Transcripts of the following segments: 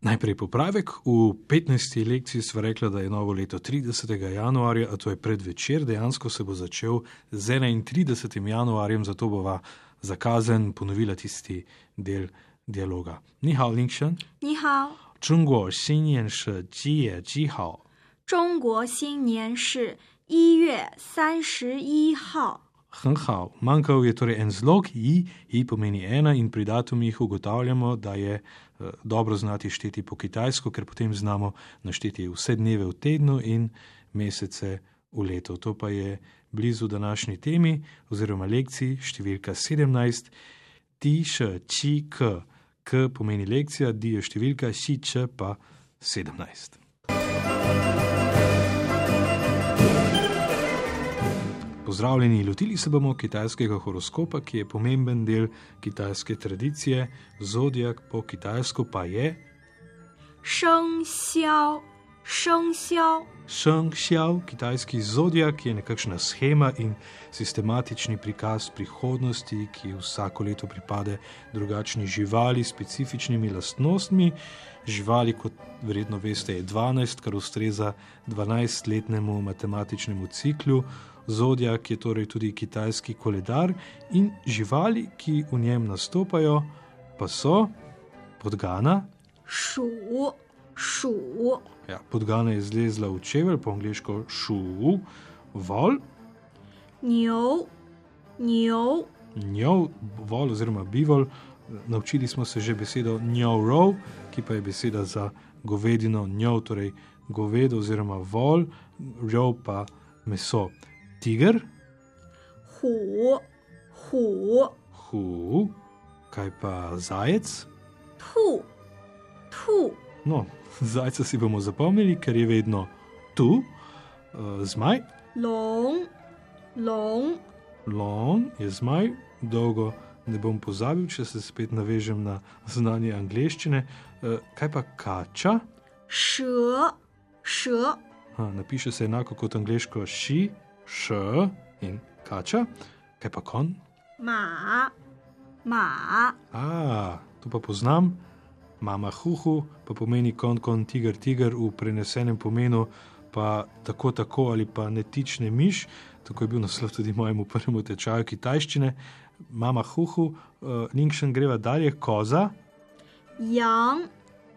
Najprej popravek. V 15. lekciji smo rekli, da je novo leto 30. januarja, a to je predvečer, dejansko se bo začel z 31. januarjem, zato bova zakazen ponovila tisti del dialoga. Ni hao, Linkšen. 你好，中国新年是几月几号？中国新年是一月三十一号。 很好, manjkal je torej en zlog, i, i pomeni ena, in pri datumih ugotavljamo, da je eh, dobro znati šteti po kitajsko, ker potem znamo našteti vse dneve v tednu in mesece v letu. To pa je blizu današnji temi oziroma lekciji številka 17, ti še či k. K pomeni lekcija, di je številka, si č pa 17. Pozdravljeni, lotili se bomo kitajskega horoskopa, ki je pomemben del kitajske tradicije, zodijak po kitajsko pa je 生肖，Šengxiao. Šengxiao, kitajski zodijak, je nekakšna schema in sistematični prikaz prihodnosti, ki vsako leto pripade drugačni živali s specifičnimi lastnostmi. Živali, kot verjetno veste, je 12, kar ustreza 12-letnemu matematičnemu ciklu. Zodijak je torej tudi kitajski koledar in živali, ki v njem nastopajo, pa so podgana, šu šu. Ja, podgana je zlezla v čevelj, po angliško šu, vol. Njov, njov. Njov, vol oziroma bivol. Naučili smo se že besedo njov rov, ki pa je beseda za govedino njov, torej govedo oziroma vol, rov pa meso. Tiger. Hu, hu. Hu. Kaj pa zajec? Tu, tu. No, zajca si bomo zapomnili, ker je vedno tu, uh, zmaj. Long, long. Long je zmaj, dolgo ne bom pozabil, če se spet navežem na znanje angleščine. Uh, kaj pa kača? Še, še. Ha, napiše se enako kot angliško ši, š in kača. Kaj pa kon? Ma, ma. A, to pa poznam mama huhu, pa pomeni kon kon tiger tiger v prenesenem pomenu, pa tako tako ali pa netične miš, tako je bil naslov tudi mojemu prvemu tečaju kitajščine. Mama huhu, uh, Ningšen greva dalje, koza. Yang,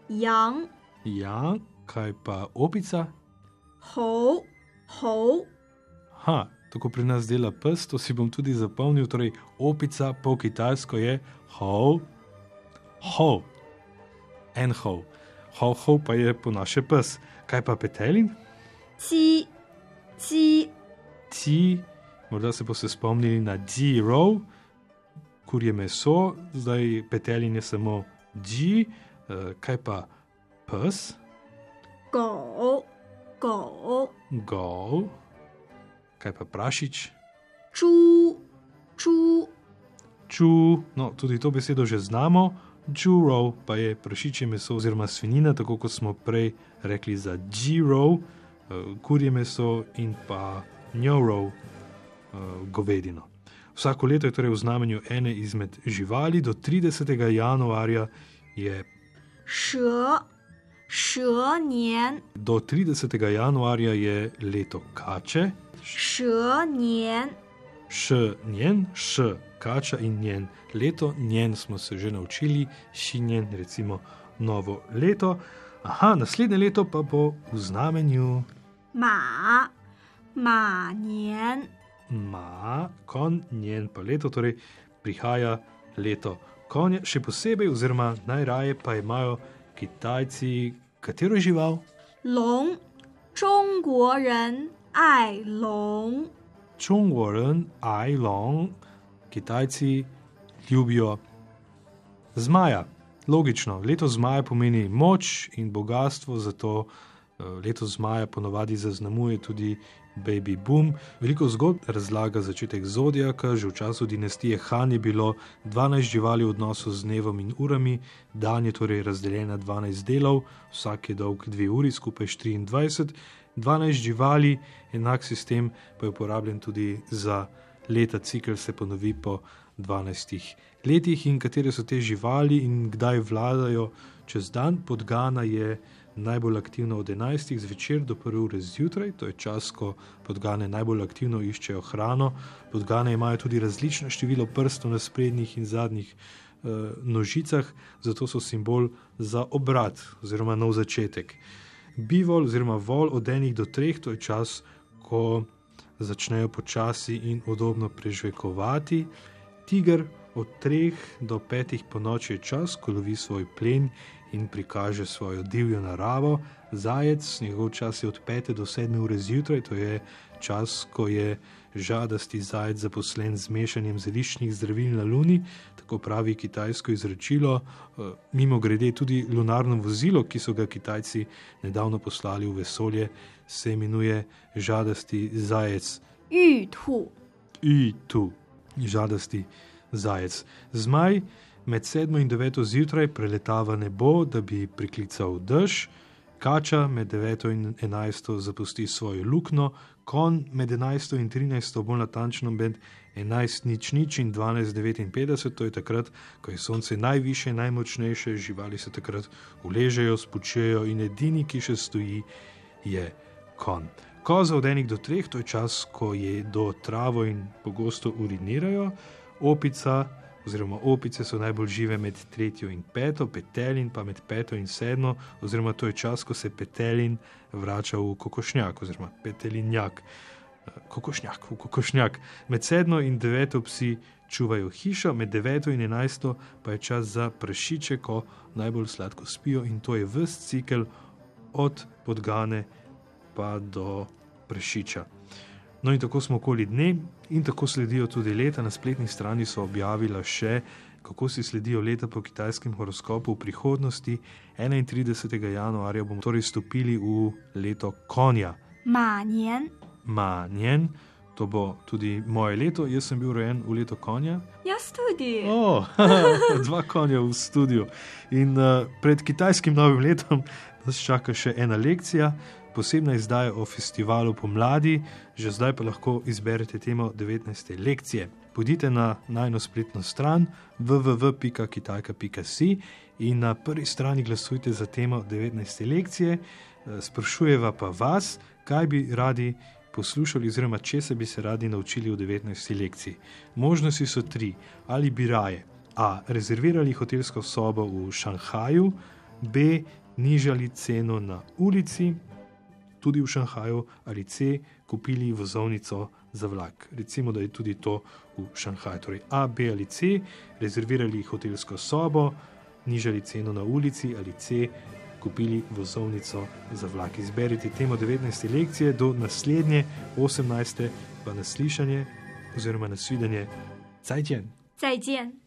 yang. Ja, kaj pa opica? Hov, hov. Ha, tako pri nas dela pes, to si bom tudi zapomnil. Torej, opica po kitajsko je hov, hov en hov. Hov hov pa je po naše pes. Kaj pa petelin? Ci, ci. Ci, morda se boste spomnili na zero, kurje meso, zdaj petelin je samo g, kaj pa pes? Go, go. Go. Kaj pa prašič? Ču, ču. Ču, no tudi to besedo že znamo Juro pa je prašičje meso oziroma svinina, tako kot smo prej rekli za Giro, eh, kurje meso in pa Njoro, eh, govedino. Vsako leto je torej v znamenju ene izmed živali, do 30. januarja je. Še, še njen. Do 30. januarja je leto kače. Še njen š njen, š kača in njen. Leto njen smo se že naučili, šinjen, recimo novo leto. Aha, naslednje leto pa bo v znamenju 马，马年， ma, kon, njen pa leto, torej prihaja leto konja, še posebej, oziroma najraje pa imajo Kitajci katero žival? 龙，中国人爱龙， Čungvoren, ajlong, Kitajci ljubijo zmaja. Logično, leto zmaja pomeni moč in bogatstvo, zato eh, leto zmaja ponovadi zaznamuje tudi baby boom. Veliko zgodb razlaga začetek zodijaka, že v času dinastije Han je bilo 12 živali v odnosu z dnevom in urami, dan je torej razdeljen na 12 delov, vsak je dolg 2 uri, skupaj 24. 12 živali, enak sistem pa je uporabljen tudi za leta, cikl se ponovi po 12 letih in katere so te živali in kdaj vladajo čez dan. Podgana je najbolj aktivna od 11 zvečer do 1 ure zjutraj, to je čas, ko podgane najbolj aktivno iščejo hrano. Podgane imajo tudi različno število prstov na sprednjih in zadnjih eh, nožicah, zato so simbol za obrat oziroma nov začetek. Bivol oziroma vol od enih do treh, to je čas, ko začnejo počasi in udobno prežvekovati. Tiger od treh do petih po noči je čas, ko lovi svoj plen in prikaže svojo divjo naravo. Zajec, njegov čas je od 5 do 7 ure zjutraj, to je čas, ko je žadasti zajec zaposlen z mešanjem zeliščnih zdravil na Luni, tako pravi kitajsko izročilo. Eh, Mimo grede tudi lunarno vozilo, ki so ga Kitajci nedavno poslali v vesolje, se imenuje žadasti zajec. 玉兔，I tu, žadasti zajec. Zmaj med 7 in 9 zjutraj preletava nebo, da bi priklical dež, kača med 9 in 11 zapusti svojo luknjo, kon med 11 in 13, bolj natančno med 11 nič nič in 12 59, to je takrat, ko je sonce najviše, najmočnejše, živali se takrat uležejo, spučujejo in edini, ki še stoji, je kon. Koza od enih do treh, to je čas, ko je do travo in pogosto urinirajo, opica oziroma opice so najbolj žive med tretjo in peto, petelin pa med peto in sedmo, oziroma to je čas, ko se petelin vrača v kokošnjak oziroma petelinjak. Kokošnjak, v kokošnjak. Med sedmo in deveto psi čuvajo hišo, med deveto in enajsto pa je čas za prašiče, ko najbolj sladko spijo in to je vst cikel od podgane pa do prašiča. No, in tako smo okoli dne, in tako sledijo tudi leta. Na spletni strani so objavila še, kako si sledijo leta po kitajskem horoskopu v prihodnosti. 31. januarja bomo torej stopili v leto konja, 马年，manjen. To bo tudi moje leto, jaz sem bil rojen v leto konja. jaz tudi. O, dva konja v studiu. In uh, pred kitajskim novim letom nas čaka še ena lekcija, posebna izdaja o festivalu pomladi, že zdaj pa lahko izberete temo 19. lekcije. Pojdite na najno spletno stran www.kitajka.si in na prvi strani glasujte za temo 19. lekcije. Eh, Sprašujeva pa vas, kaj bi radi poslušali, oziroma česa bi se radi naučili v 19. lekciji. Možnosti so tri: ali bi raje A. rezervirali hotelsko sobo v Šanghaju, B. nižali ceno na ulici, tudi v Šanghaju, ali C. kupili vozovnico za vlak. Recimo, da je tudi to v Šanghaju. Torej A, B ali C, rezervirali hotelsko sobo, nižali ceno na ulici ali C. Kupili vozovnico za vlak. Izberite temo 19. lekcije, do naslednje 18. pa naslišanje oziroma nasvidenje. Cajtjen! 再见。